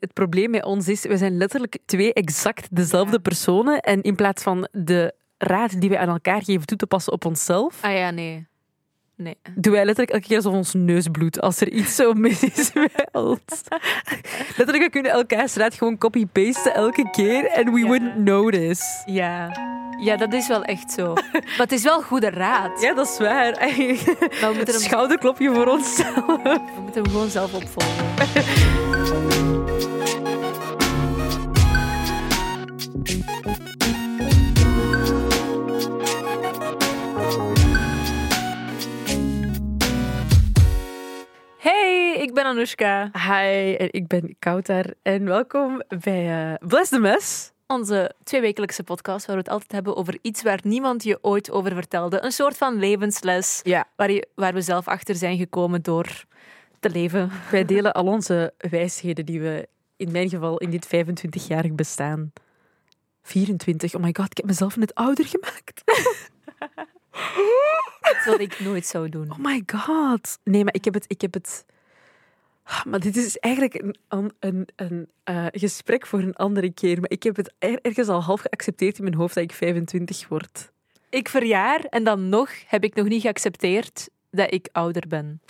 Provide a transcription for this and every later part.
Het probleem met ons is, we zijn letterlijk twee exact dezelfde Ja. personen. En in plaats van de raad die wij aan elkaar geven toe te passen op onszelf, Ah ja, nee. Nee. doen wij letterlijk elke keer alsof ons neus bloedt als er iets zo mis is ons. Letterlijk, we kunnen elkaars raad gewoon copy-pasten elke keer en we Ja. wouldn't notice. Ja. Ja, dat is wel echt zo. Maar het is wel goede raad. Ja, dat is waar. Maar we moeten, hem, Schouderklopje voor onszelf. we moeten hem gewoon zelf opvolgen. ik ben Anoushka. Hi, en ik ben Kouter en welkom bij eh Bless the Mess. Onze tweewekelijkse podcast waar we het altijd hebben over iets waar niemand je ooit over vertelde. Een soort van levensles Ja. waar, je, waar we zelf achter zijn gekomen door te leven. Wij delen al onze wijsheden die we in mijn geval in dit 25-jarig bestaan. 24, oh my god, ik heb mezelf net ouder gemaakt. Wat ik nooit zou doen. Oh my god. Nee, maar ik heb het. Ik heb het... Ah, Maar dit is eigenlijk een, een, een, eh, gesprek voor een andere keer. Maar ik heb het er- ergens al half geaccepteerd in mijn hoofd dat ik 25 word. Ik verjaar en dan nog heb ik nog niet geaccepteerd dat ik ouder ben.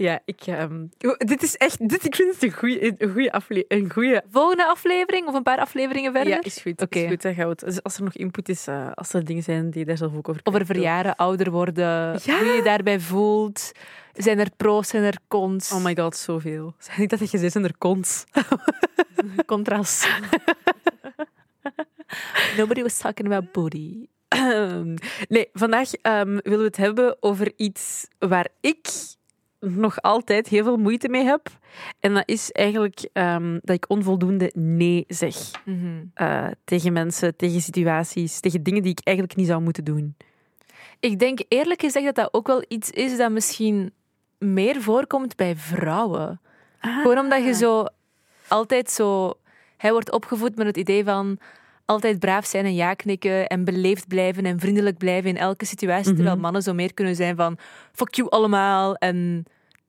Ja, ik. ehm, dit is echt. Dit, ik vind het een goede een goeie aflevering. Een. Volgende aflevering of een paar afleveringen verder? Ja, is goed. Is goed dan gaan we het- dus als er nog input is, eh, als er dingen zijn die daar zelf ook over Over verjaren, ouder worden, Ja. hoe je je daarbij voelt. Zijn er pro's, zijn er cons? Oh my god, zoveel. Zijn niet dat je gezegd zijn er cons? Contrast. Nobody was talking about booty. nee, vandaag ehm, willen we het hebben over iets waar ik nog altijd heel veel moeite mee heb. En dat is eigenlijk ehm, dat ik onvoldoende nee zeg Mhm. eh, tegen mensen, tegen situaties, tegen dingen die ik eigenlijk niet zou moeten doen. Ik denk eerlijk gezegd dat dat ook wel iets is dat misschien meer voorkomt bij vrouwen. Gewoon omdat je zo altijd zo... Hij wordt opgevoed met het idee van altijd braaf zijn en ja knikken en beleefd blijven en vriendelijk blijven in elke situatie. Terwijl Mhm. mannen zo meer kunnen zijn van fuck you allemaal en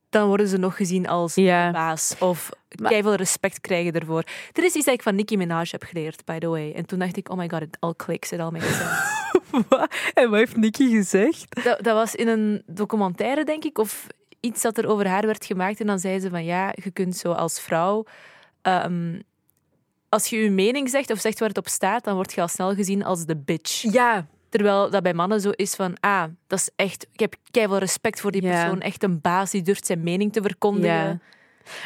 dan worden ze nog gezien als Ja. baas of veel respect krijgen ervoor. Er is iets dat ik van Nicki Minaj heb geleerd, by the way. En toen dacht ik, oh my god, it all clicks, it all makes sense. Wat? En wat heeft Nicky gezegd? Dat, dat was in een documentaire, denk ik, of iets dat er over haar werd gemaakt. En dan zei ze van ja, je kunt zo als vrouw. ehm, als je je mening zegt of zegt waar het op staat, dan word je al snel gezien als de bitch. Ja. Terwijl dat bij mannen zo is van ah, dat is echt. Ik heb keiveel respect voor die Ja. persoon. Echt een baas die durft zijn mening te verkondigen. Ja.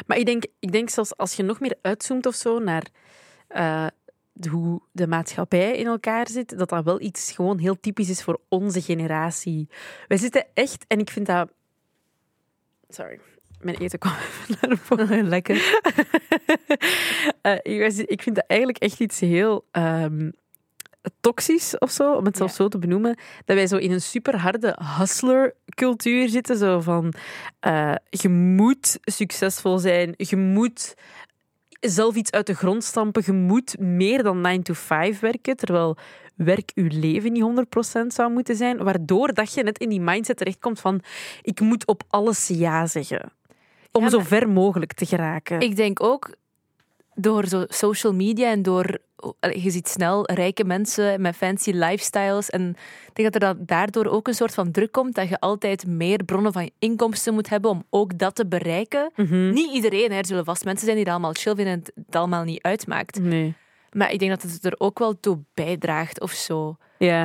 Maar ik denk, ik denk zelfs als je nog meer uitzoomt of zo naar eh, de- hoe de maatschappij in elkaar zit, dat dat wel iets gewoon heel typisch is voor onze generatie. Wij zitten echt, en ik vind dat. Sorry. Mijn eten kwam even naar boven. Lekker. Eh, ik vind dat eigenlijk echt iets heel ehm toxisch of zo, om het zelfs Ja. zo te benoemen. Dat wij zo in een super harde hustler-cultuur zitten. Zo van, eh, je moet succesvol zijn, je moet zelf iets uit de grond stampen, je moet meer dan 9 to 5 werken, terwijl werk uw leven niet 100% zou moeten zijn, waardoor dat je net in die mindset terechtkomt van ik moet op alles ja zeggen. Om Ja, zo ver mogelijk te geraken. Ik denk ook door zo social media en door. Je ziet snel rijke mensen met fancy lifestyles. En ik denk dat er dan daardoor ook een soort van druk komt dat je altijd meer bronnen van inkomsten moet hebben om ook dat te bereiken. Mhm. Niet iedereen, hè. er zullen vast mensen zijn die dat allemaal chill vinden en het allemaal niet uitmaakt. Nee. Maar ik denk dat het er ook wel toe bijdraagt of zo.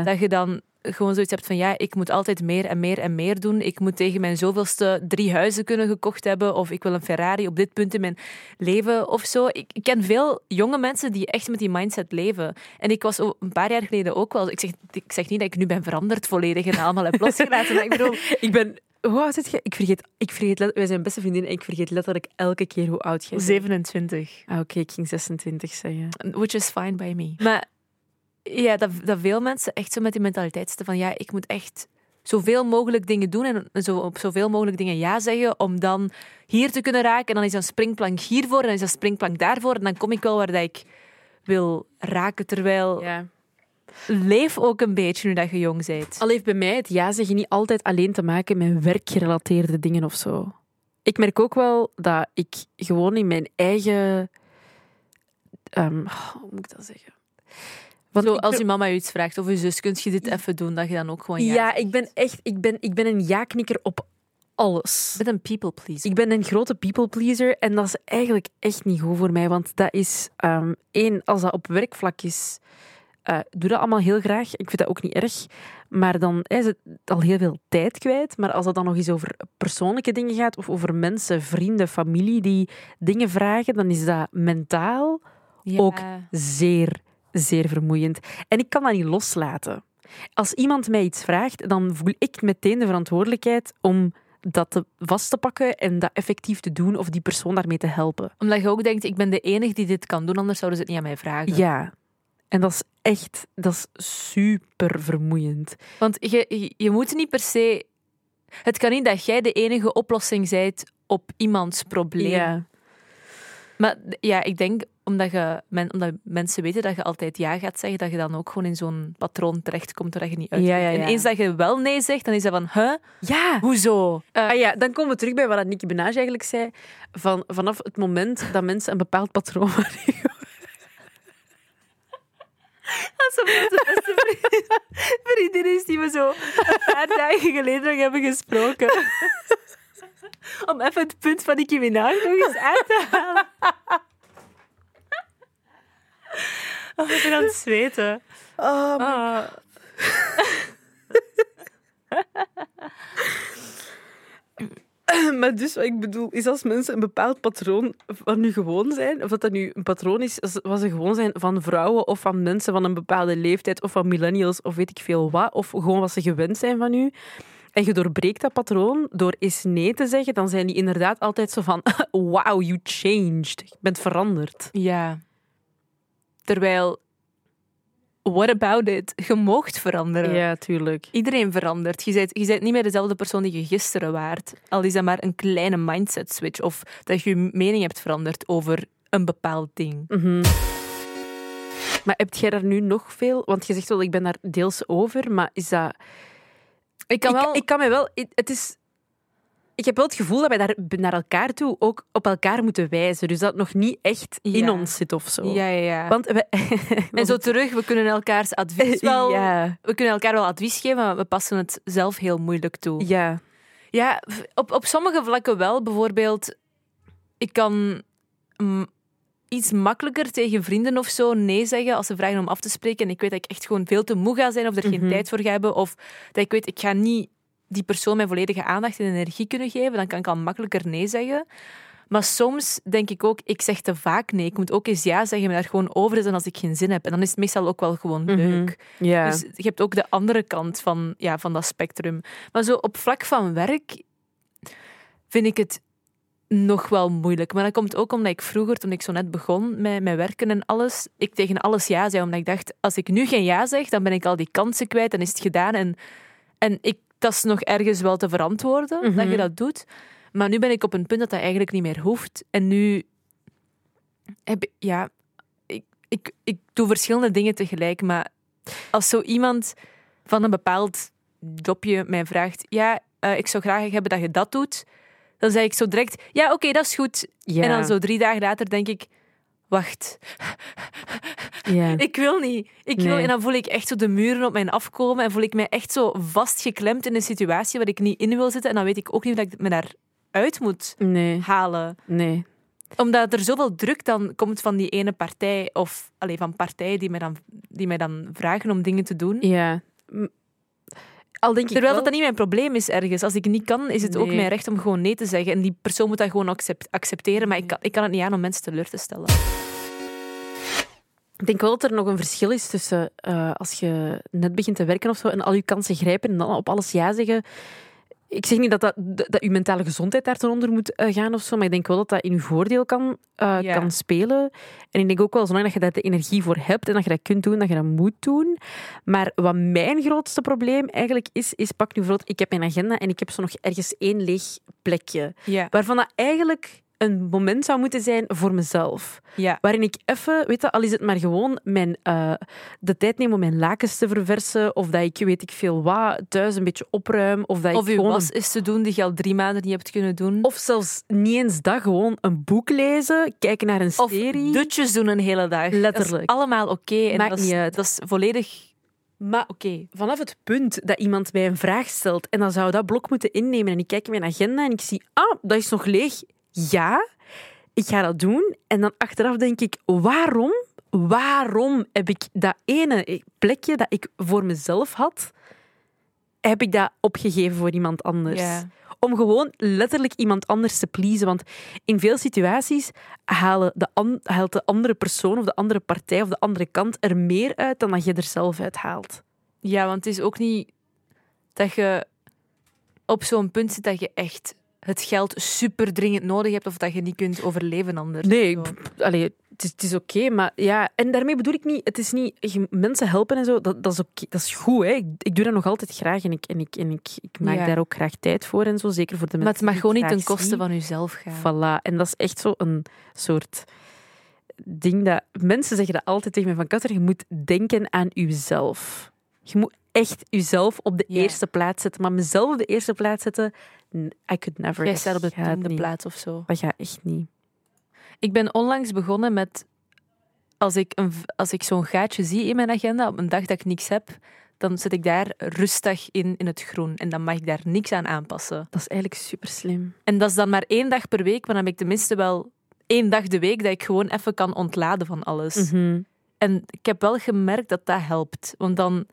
Dat je dan gewoon zoiets hebt van ja, ik moet altijd meer en meer en meer doen. Ik moet tegen mijn zoveelste drie huizen kunnen gekocht hebben. Of ik wil een Ferrari op dit punt in mijn leven of zo. Ik, ik ken veel jonge mensen die echt met die mindset leven. En ik was een paar jaar geleden ook wel... Ik zeg, ik zeg niet dat ik nu ben veranderd volledig en allemaal heb losgelaten. Maar ik bedoel, Ik ben... Hoe oud zit je? Ik vergeet... Ik vergeet wij zijn beste vriendinnen en ik vergeet letterlijk elke keer hoe oud jij bent. 27. Ah, Oké, ik ging 26 zeggen. Which is fine by me. Maar ja, dat, dat veel mensen echt zo met die mentaliteit zitten van ja, ik moet echt zoveel mogelijk dingen doen en zo, op zoveel mogelijk dingen ja zeggen om dan hier te kunnen raken. En dan is een springplank hiervoor en dan is een springplank daarvoor. En dan kom ik wel waar dat ik wil raken. Terwijl Ja. leef ook een beetje nu dat je jong bent. Al heeft bij mij het ja zeggen niet altijd alleen te maken met werkgerelateerde dingen of zo. ik merk ook wel dat ik gewoon in mijn eigen... ehm, hoe moet ik dat zeggen? Want Zo, ik als ben- je mama je iets vraagt of je zus, kun je dit even doen, dat je dan ook gewoon ja. ja, ik ben echt ik ben, ik ben een ja-knikker op alles. Je bent een people pleaser. Ik ben een grote people pleaser en dat is eigenlijk echt niet goed voor mij. Want dat is, ehm, één, als dat op werkvlak is, eh doe dat allemaal heel graag. Ik vind dat ook niet erg. Maar dan is het al heel veel tijd kwijt. Maar als het dan nog eens over persoonlijke dingen gaat, of over mensen, vrienden, familie die dingen vragen, dan is dat mentaal Ja. ook zeer, zeer vermoeiend. En ik kan dat niet loslaten. Als iemand mij iets vraagt, dan voel ik meteen de verantwoordelijkheid om dat te, vast te pakken en dat effectief te doen of die persoon daarmee te helpen. Omdat je ook denkt, ik ben de enige die dit kan doen, anders zouden ze het niet aan mij vragen. Ja. En dat is echt, dat is super vermoeiend. Want je, je, moet niet per se... Het kan niet dat jij de enige oplossing bent op iemands probleem. Maar d- ja, ik denk omdat, je, men, omdat mensen weten dat je altijd ja gaat zeggen, dat je dan ook gewoon in zo'n patroon terechtkomt waar je niet uit Ja, kunt. ja, ja. En eens dat je wel nee zegt, dan is dat van, huh? Ja. Hoezo? ah ja, dan komen we terug bij wat Nicki Minaj eigenlijk zei. Van, vanaf het moment dat mensen een bepaald patroon Alsof dat de beste vriendin, is die we zo een paar dagen geleden nog hebben gesproken. Om even het punt van Nicki Minaj nog eens uit te halen. Oh, ik ben aan het zweten. Ah. Maar dus wat ik bedoel, is als mensen een bepaald patroon van nu gewoon zijn, of dat dat nu een patroon is als- wat ze gewoon zijn van vrouwen of van mensen van een bepaalde leeftijd of van millennials of weet ik veel wat, of gewoon wat ze gewend zijn van u. En je doorbreekt dat patroon door eens nee te zeggen, dan zijn die inderdaad altijd zo van wow, you changed. Je bent veranderd. Ja. Terwijl, what about it? Je moogt veranderen. Ja, tuurlijk. Iedereen verandert. Je bent, je bent niet meer dezelfde persoon die je gisteren waart. Al is dat maar een kleine mindset switch. Of dat je je mening hebt veranderd over een bepaald ding. Mhm. Maar heb jij daar nu nog veel? Want je zegt wel, ik ben daar deels over, maar is dat... Ik kan ik, wel... ik kan mij wel... Het is... Ik heb wel het gevoel dat wij daar naar elkaar toe ook op elkaar moeten wijzen. Dus dat het nog niet echt in Ja. ons zit of zo. ja, ja, ja. Want we... en zo terug, we kunnen elkaars advies wel... Ja. We kunnen elkaar wel advies geven, maar we passen het zelf heel moeilijk toe. Ja. Ja, op, op sommige vlakken wel. Bijvoorbeeld, ik kan iets makkelijker tegen vrienden of zo nee zeggen als ze vragen om af te spreken. En ik weet dat ik echt gewoon veel te moe ga zijn of er geen Mhm. tijd voor ga hebben. Of dat ik weet, ik ga niet die persoon mijn volledige aandacht en energie kunnen geven. Dan kan ik al makkelijker nee zeggen. Maar soms denk ik ook, ik zeg te vaak nee. Ik moet ook eens ja zeggen, maar daar gewoon over is als ik geen zin heb. En dan is het meestal ook wel gewoon Mhm. leuk. Dus je hebt ook de andere kant van, ja, van dat spectrum. Maar zo op vlak van werk vind ik het nog wel moeilijk. Maar dat komt ook omdat ik vroeger, toen ik zo net begon met, met werken en alles, ik tegen alles ja zei. Omdat ik dacht, als ik nu geen ja zeg, dan ben ik al die kansen kwijt en is het gedaan. En, en ik, dat is nog ergens wel te verantwoorden, dat Mhm. je dat doet. Maar nu ben ik op een punt dat dat eigenlijk niet meer hoeft. En nu heb ik, ja, ik, ik, ik doe verschillende dingen tegelijk. Maar als zo iemand van een bepaald jobje mij vraagt, ja, eh, ik zou graag hebben dat je dat doet, dan zeg ik zo direct, ja, oké, dat is goed. ja. En dan zo drie dagen later denk ik, wacht, Ja. ik wil niet. Ik wil, en dan voel ik echt zo de muren op mij afkomen en voel ik mij echt zo vastgeklemd in een situatie waar ik niet in wil zitten. En dan weet ik ook niet hoe ik me daaruit moet Nee. halen. Nee. Omdat er zoveel druk dan komt van die ene partij, of alleen van partijen die mij, dan, die mij dan vragen om dingen te doen. Ja. Al denk ik Terwijl dat dan niet mijn probleem is ergens. Als ik niet kan, is het ook mijn recht om gewoon nee te zeggen. En die persoon moet dat gewoon accept- accepteren. Maar ik kan, ik kan het niet aan om mensen teleur te stellen. Ik denk wel dat er nog een verschil is tussen eh, als je net begint te werken of zo en al je kansen grijpen en dan op alles ja zeggen. Ik zeg niet dat, dat, dat je mentale gezondheid daar ten onder moet eh, gaan of zo, maar ik denk wel dat dat in je voordeel kan, eh, Ja. kan spelen. En ik denk ook wel, zolang dat je daar de energie voor hebt en dat je dat kunt doen, dat je dat moet doen. Maar wat mijn grootste probleem eigenlijk is, is pak nu bijvoorbeeld, ik heb mijn agenda en ik heb zo nog ergens één leeg plekje. Ja. Waarvan dat eigenlijk een moment zou moeten zijn voor mezelf. Ja. Waarin ik even, weet je, al is het maar gewoon mijn, eh, de tijd neem om mijn lakens te verversen. Of dat ik, weet ik veel wat, thuis een beetje opruim. Of dat Of ik je gewoon was is te doen die je al drie maanden niet hebt kunnen doen. Of zelfs niet eens dat, gewoon een boek lezen, kijken naar een Of serie. dutjes doen een hele dag. Dat Letterlijk. is allemaal oké. en Maakt dat is, niet uit. Dat is volledig Maar oké. vanaf het punt dat iemand mij een vraag stelt en dan zou dat blok moeten innemen en ik kijk in mijn agenda en ik zie, ah, dat is nog leeg. Ja, ik ga dat doen. En dan achteraf denk ik, waarom? Waarom heb ik dat ene plekje dat ik voor mezelf had, heb ik dat opgegeven voor iemand anders? Ja. Om gewoon letterlijk iemand anders te pleasen. Want in veel situaties halen de an- haalt de andere persoon of de andere partij of de andere kant er meer uit dan dat je er zelf uit haalt. Ja, want het is ook niet dat je op zo'n punt zit dat je echt het geld super dringend nodig hebt of dat je niet kunt overleven anders. Nee, allee, het is, het is oké, maar ja, en daarmee bedoel ik niet, het is niet, mensen helpen en zo, dat, dat is oké, dat is goed, hè. Ik, ik doe dat nog altijd graag en ik, en ik, en ik, ik maak Ja. daar ook graag tijd voor en zo, zeker voor de Maar mensen het mag gewoon niet ten koste van jezelf gaan. Voilà, en dat is echt zo een soort ding dat mensen zeggen dat altijd tegen me van Katter, je moet denken aan jezelf. Je moet echt jezelf op de eerste plaats zetten, maar mezelf op de eerste plaats zetten, I could never. Jij staat op de tiende niet. plaats of zo. Dat gaat echt niet. Ik ben onlangs begonnen met... Als ik, een, als ik zo'n gaatje zie in mijn agenda, op een dag dat ik niks heb, dan zet ik daar rustig in, in het groen. En dan mag ik daar niks aan aanpassen. Dat is eigenlijk super slim. En dat is dan maar één dag per week, maar dan heb ik tenminste wel één dag de week dat ik gewoon even kan ontladen van alles. Mhm. En ik heb wel gemerkt dat dat helpt. Want dan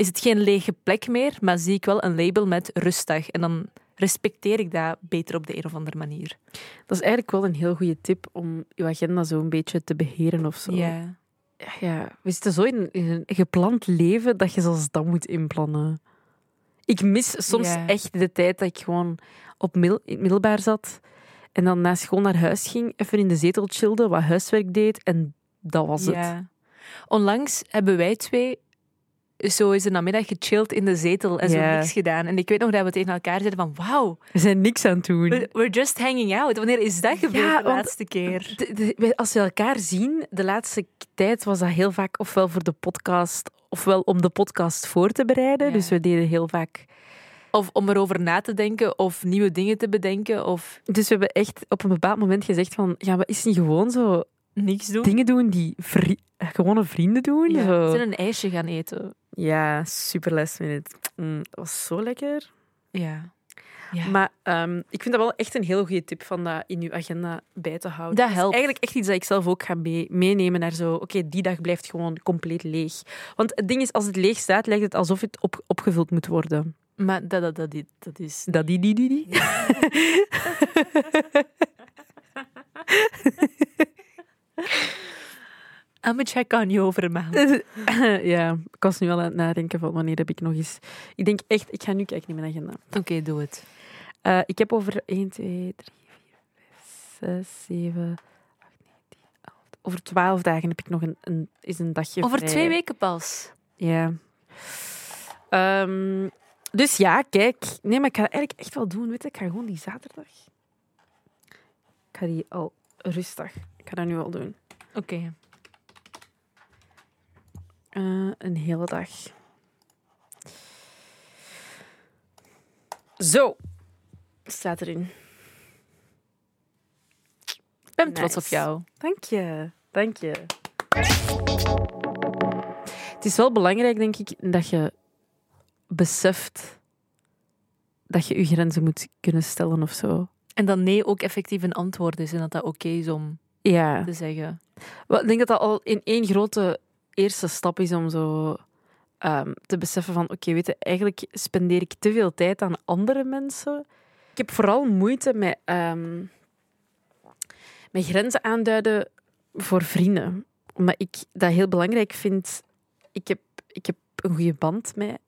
is het geen lege plek meer, maar zie ik wel een label met rustdag. En dan respecteer ik dat beter op de een of andere manier. Dat is eigenlijk wel een heel goede tip om je agenda zo een beetje te beheren of zo. Ja. ja, we zitten zo in, een gepland leven dat je zelfs dat moet inplannen. Ik mis soms Ja. echt de tijd dat ik gewoon op mil- in het middelbaar zat en dan na school naar huis ging, even in de zetel chillde, wat huiswerk deed en dat was het. Ja. Onlangs hebben wij twee zo eens een namiddag gechilled in de zetel en zo Ja. niks gedaan. En ik weet nog dat we tegen elkaar zeiden van wauw, We zijn niks aan het doen. we- we're just hanging out. Wanneer is dat gebeurd Ja, de laatste keer? De- de- wij- als we elkaar zien, de laatste tijd was dat heel vaak ofwel voor de podcast, ofwel om de podcast voor te bereiden. Ja. Dus we deden heel vaak Of om erover na te denken of nieuwe dingen te bedenken of Dus we hebben echt op een bepaald moment gezegd van, gaan we eens niet gewoon zo niks doen. dingen doen die vri- gewone vrienden doen? Ja, Zo. we zijn een ijsje gaan eten. Ja, super last minute. Mm, dat was zo lekker. Ja. ja. Maar ehm, ik vind dat wel echt een heel goede tip van dat in uw agenda bij te houden. Dat is helpt. eigenlijk echt iets dat ik zelf ook ga mee- meenemen naar zo, oké, die dag blijft gewoon compleet leeg. Want het ding is, als het leeg staat, lijkt het alsof het op, opgevuld moet worden. Maar dat, dat, dat, dat is... Dat die, die, die, die. I'm a check on you over een maand. ja, ik was nu al aan het nadenken van wanneer heb ik nog eens... Ik denk echt, ik ga nu kijken in mijn agenda. Oké, doe het. Eh, ik heb over 1, 2, 3, 4, 5, 6, 7, 8, 9, 10, 11. Over 12 dagen heb ik nog een, een, is een dagje Over vrij. twee weken pas. Ja. Ehm, dus ja, kijk. Nee, maar ik ga het eigenlijk echt wel doen. Weet je, ik ga gewoon die zaterdag. Ik ga die al rustig. Ik ga dat nu al doen. Oké. Eh, een hele dag. Zo. Staat erin. Ik ben trots op jou. Dank je. Dank je. Het is wel belangrijk, denk ik, dat je beseft dat je je grenzen moet kunnen stellen of zo. En dat nee ook effectief een antwoord is en dat dat oké is om Ja. te zeggen. Wel, Ik denk dat dat al in één grote eerste stap is om zo ehm, te beseffen van oké, weet je, eigenlijk spendeer ik te veel tijd aan andere mensen. Ik heb vooral moeite met, ehm, met grenzen aanduiden voor vrienden. Omdat ik dat heel belangrijk vind. Ik heb, ik heb een goede band met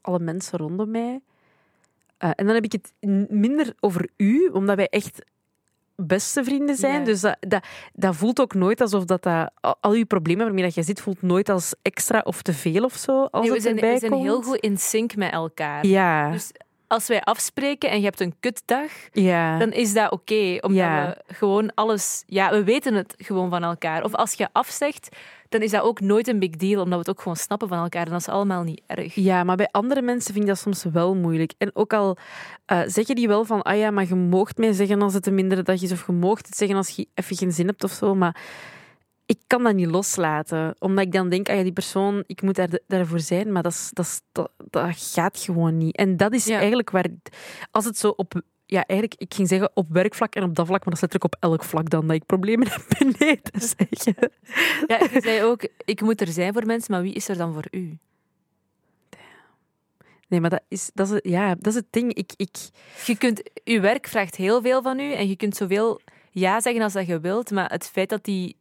alle mensen rondom mij. Eh, en dan heb ik het minder over u, omdat wij echt beste vrienden zijn. Dus dat, dat, dat voelt ook nooit alsof dat, dat al, je problemen waarmee dat je zit, voelt nooit als extra of te veel of zo. Als Nee, we, het zijn, we zijn heel goed in sync met elkaar. Ja, Dus als wij afspreken en je hebt een kutdag, Ja. dan is dat oké. omdat Ja. we gewoon alles... Ja, we weten het gewoon van elkaar. Of als je afzegt, dan is dat ook nooit een big deal, omdat we het ook gewoon snappen van elkaar. En dat is allemaal niet erg. Ja, maar bij andere mensen vind ik dat soms wel moeilijk. En ook al eh zeg je die wel van, ah ja, maar je moogt mij zeggen als het een mindere dag is, of je moogt het zeggen als je even geen zin hebt of zo, maar ik kan dat niet loslaten. Omdat ik dan denk, ah ja, die persoon, ik moet daar, daarvoor zijn, maar dat, is, dat, dat, dat gaat gewoon niet. En dat is Ja. eigenlijk waar, als het zo op, ja, eigenlijk, ik ging zeggen op werkvlak en op dat vlak, maar dat is letterlijk op elk vlak dan, dat ik problemen heb te zeggen. Ja, je zei ook, ik moet er zijn voor mensen, maar wie is er dan voor u? Nee, maar dat is, dat is, het- ja, dat is het ding. Ik, ik, Je kunt, uw werk vraagt heel veel van u en je kunt zoveel ja zeggen als dat je wilt, maar het feit dat die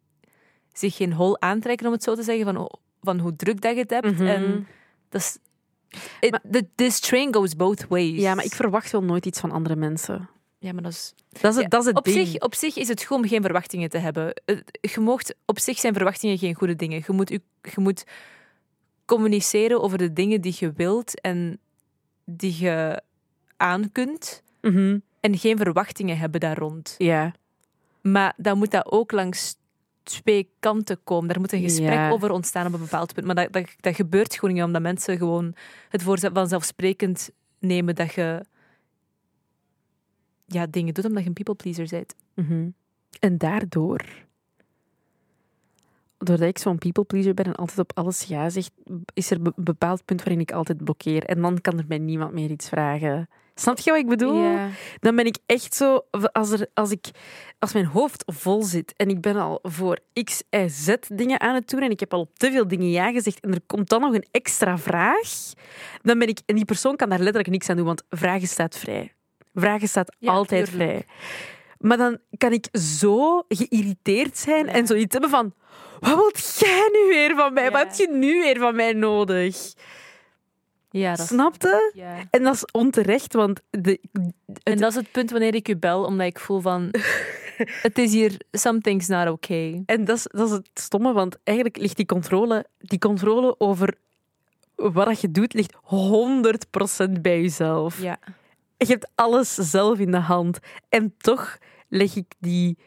zich geen hol aantrekken, om het zo te zeggen, van, van hoe druk dat je het hebt. Mhm. En dat is... It, the- this train goes both ways. ja, maar ik verwacht wel nooit iets van andere mensen. Ja, maar dat is... Dat is het, Ja, dat is het op, ding. zich, op zich is het goed om geen verwachtingen te hebben. Je moogt, op zich zijn verwachtingen geen goede dingen. Je moet, je moet communiceren over de dingen die je wilt en die je aan kunt. Mhm. En geen verwachtingen hebben daar rond. Ja. Maar dan moet dat ook langs twee kanten komen. Daar moet een gesprek Ja. over ontstaan op een bepaald punt. Maar dat, dat, dat gebeurt gewoon niet, omdat mensen gewoon het voor vanzelfsprekend nemen dat je ja, dingen doet omdat je een people pleaser bent. Mhm. En daardoor, doordat ik zo'n people pleaser ben en altijd op alles ja zeg, is er een bepaald punt waarin ik altijd blokkeer. En dan kan er mij niemand meer iets vragen. Snap je wat ik bedoel? Dan ben ik echt zo, als, er, als, ik, als mijn hoofd vol zit en ik ben al voor X, Y, Z dingen aan het doen en ik heb al op te veel dingen ja gezegd en er komt dan nog een extra vraag, dan ben ik, en die persoon kan daar letterlijk niks aan doen, want vragen staat vrij. Vragen staat Ja, altijd tuurlijk. vrij. Maar dan kan ik zo geïrriteerd zijn Ja. en zoiets hebben van, wat wilt jij nu weer van mij? Ja. Wat heb je nu weer van mij nodig? Ja, dat Snapte? ja. En dat is onterecht, want de, En dat is het punt wanneer ik u bel, omdat ik voel van... Het is hier... Something's not okay. En dat is, dat is het stomme, want eigenlijk ligt die controle, die controle over wat dat je doet, ligt 100% bij jezelf. Ja. Je hebt alles zelf in de hand. En toch leg ik die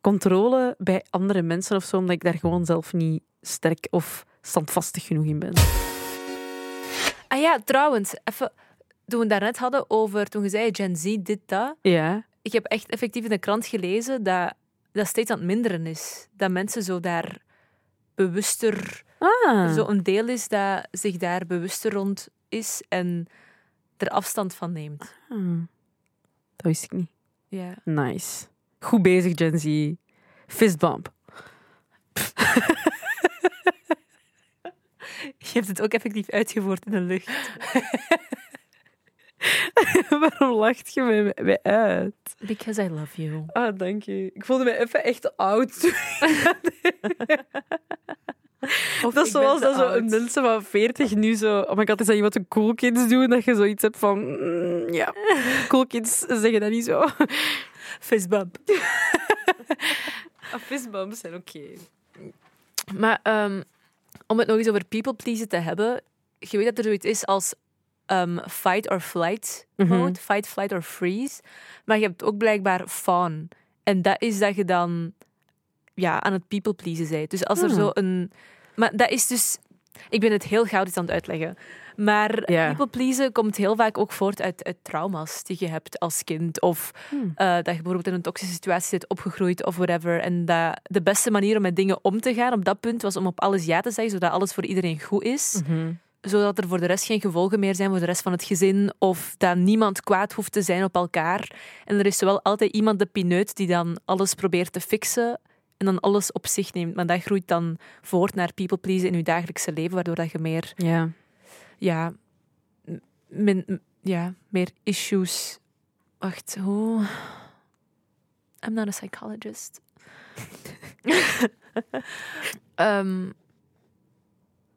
controle bij andere mensen of zo, omdat ik daar gewoon zelf niet sterk of standvastig genoeg in ben. Ah ja, trouwens, even... Toen we het daarnet hadden over... Toen je zei, Gen Z, dit, dat... Ja. Ik heb echt effectief in de krant gelezen dat dat steeds aan het minderen is. Dat mensen zo daar bewuster... Ah. Zo een deel is dat zich daar bewuster rond is en er afstand van neemt. Hmm. Dat wist ik niet. Ja. Nice. Goed bezig, Gen Z. Fistbump. Je hebt het ook effectief uitgevoerd in de lucht. Waarom lacht je mij, mij uit? Because I love you. Ah, dank je. Ik voelde me even echt oud. dat is zoals dat zo mensen van 40 nu zo... Oh my god, is dat niet wat de cool kids doen? Dat je zoiets hebt van... mm, ja, cool kids zeggen dat niet zo. Fistbump. Ah, Fistbumps zijn oké. Maar ehm, om het nog eens over people pleasen te hebben, je weet dat er zoiets is als ehm, fight or flight Mhm. mode, fight, flight or freeze. Maar je hebt ook blijkbaar fawn. En dat is dat je dan ja, aan het people pleasen bent. Dus als er Hmm. zo een... Maar dat is dus... Ik ben het heel goud aan het uitleggen. Maar Ja. people pleasen komt heel vaak ook voort uit, uit trauma's die je hebt als kind. Of Hmm. eh, dat je bijvoorbeeld in een toxische situatie zit opgegroeid of whatever. En dat de beste manier om met dingen om te gaan op dat punt was om op alles ja te zeggen, zodat alles voor iedereen goed is. Mhm. Zodat er voor de rest geen gevolgen meer zijn voor de rest van het gezin. Of dat niemand kwaad hoeft te zijn op elkaar. En er is zowel altijd iemand de pineut die dan alles probeert te fixen en dan alles op zich neemt. Maar dat groeit dan voort naar people pleasen in je dagelijkse leven, waardoor dat je meer, Ja. Ja, min, ja, meer issues. Wacht, hoe? I'm not a psychologist. Ehm,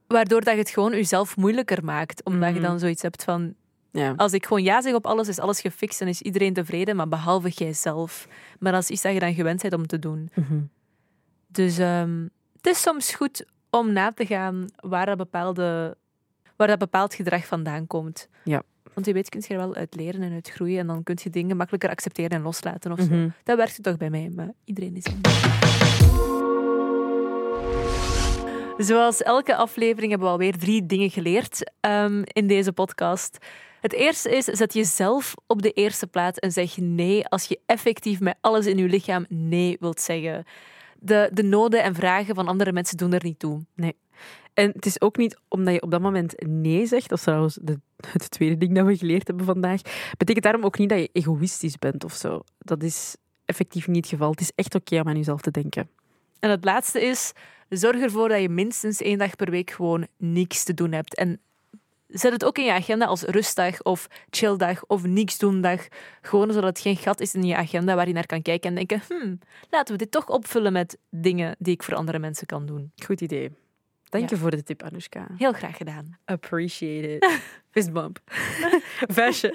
waardoor dat je het gewoon jezelf moeilijker maakt. Omdat je Mhm. dan zoiets hebt van... Ja. Als ik gewoon ja zeg op alles, is alles gefixt en is iedereen tevreden, maar behalve jijzelf. Maar dat is iets dat je dan gewend bent om te doen. Mhm. Dus ehm, het is soms goed om na te gaan waar dat, bepaalde, waar dat bepaald gedrag vandaan komt. Want je weet, kun je er wel uit leren en uit groeien. En dan kun je dingen makkelijker accepteren en loslaten of zo. Mhm. Dat werkt toch bij mij, maar iedereen is. Zoals elke aflevering hebben we alweer drie dingen geleerd ehm, in deze podcast. Het eerste is, zet jezelf op de eerste plaats en zeg nee als je effectief met alles in je lichaam nee wilt zeggen. De, de noden en vragen van andere mensen doen er niet toe. Nee. En het is ook niet omdat je op dat moment nee zegt, dat is trouwens de, het tweede ding dat we geleerd hebben vandaag, betekent daarom ook niet dat je egoïstisch bent of zo. Dat is effectief niet het geval. Het is echt oké om aan jezelf te denken. En het laatste is, zorg ervoor dat je minstens één dag per week gewoon niks te doen hebt. En zet het ook in je agenda als rustdag of chilldag of niks doen dag. Gewoon zodat het geen gat is in je agenda waar je naar kan kijken en denken, hmm, laten we dit toch opvullen met dingen die ik voor andere mensen kan doen. Goed idee. Dank je Ja. voor de tip, Anushka. Heel graag gedaan. Appreciate it. Fistbump. Versje.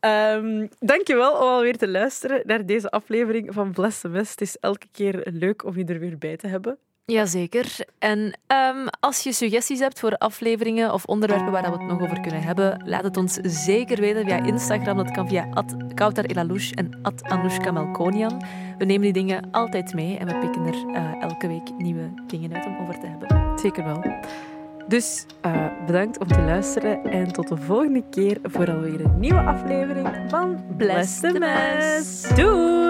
Ehm dankjewel om alweer te luisteren naar deze aflevering van Bless the Mess. Het is elke keer leuk om je er weer bij te hebben. Jazeker. En ehm, als je suggesties hebt voor afleveringen of onderwerpen waar we het nog over kunnen hebben, laat het ons zeker weten via Instagram. Dat kan via @kautar_elalouche en @anoushka Melkonian. We nemen die dingen altijd mee en we pikken er eh, elke week nieuwe dingen uit om over te hebben. Zeker wel. Dus eh, bedankt om te luisteren en tot de volgende keer voor alweer een nieuwe aflevering van Bless the Mess. Doei!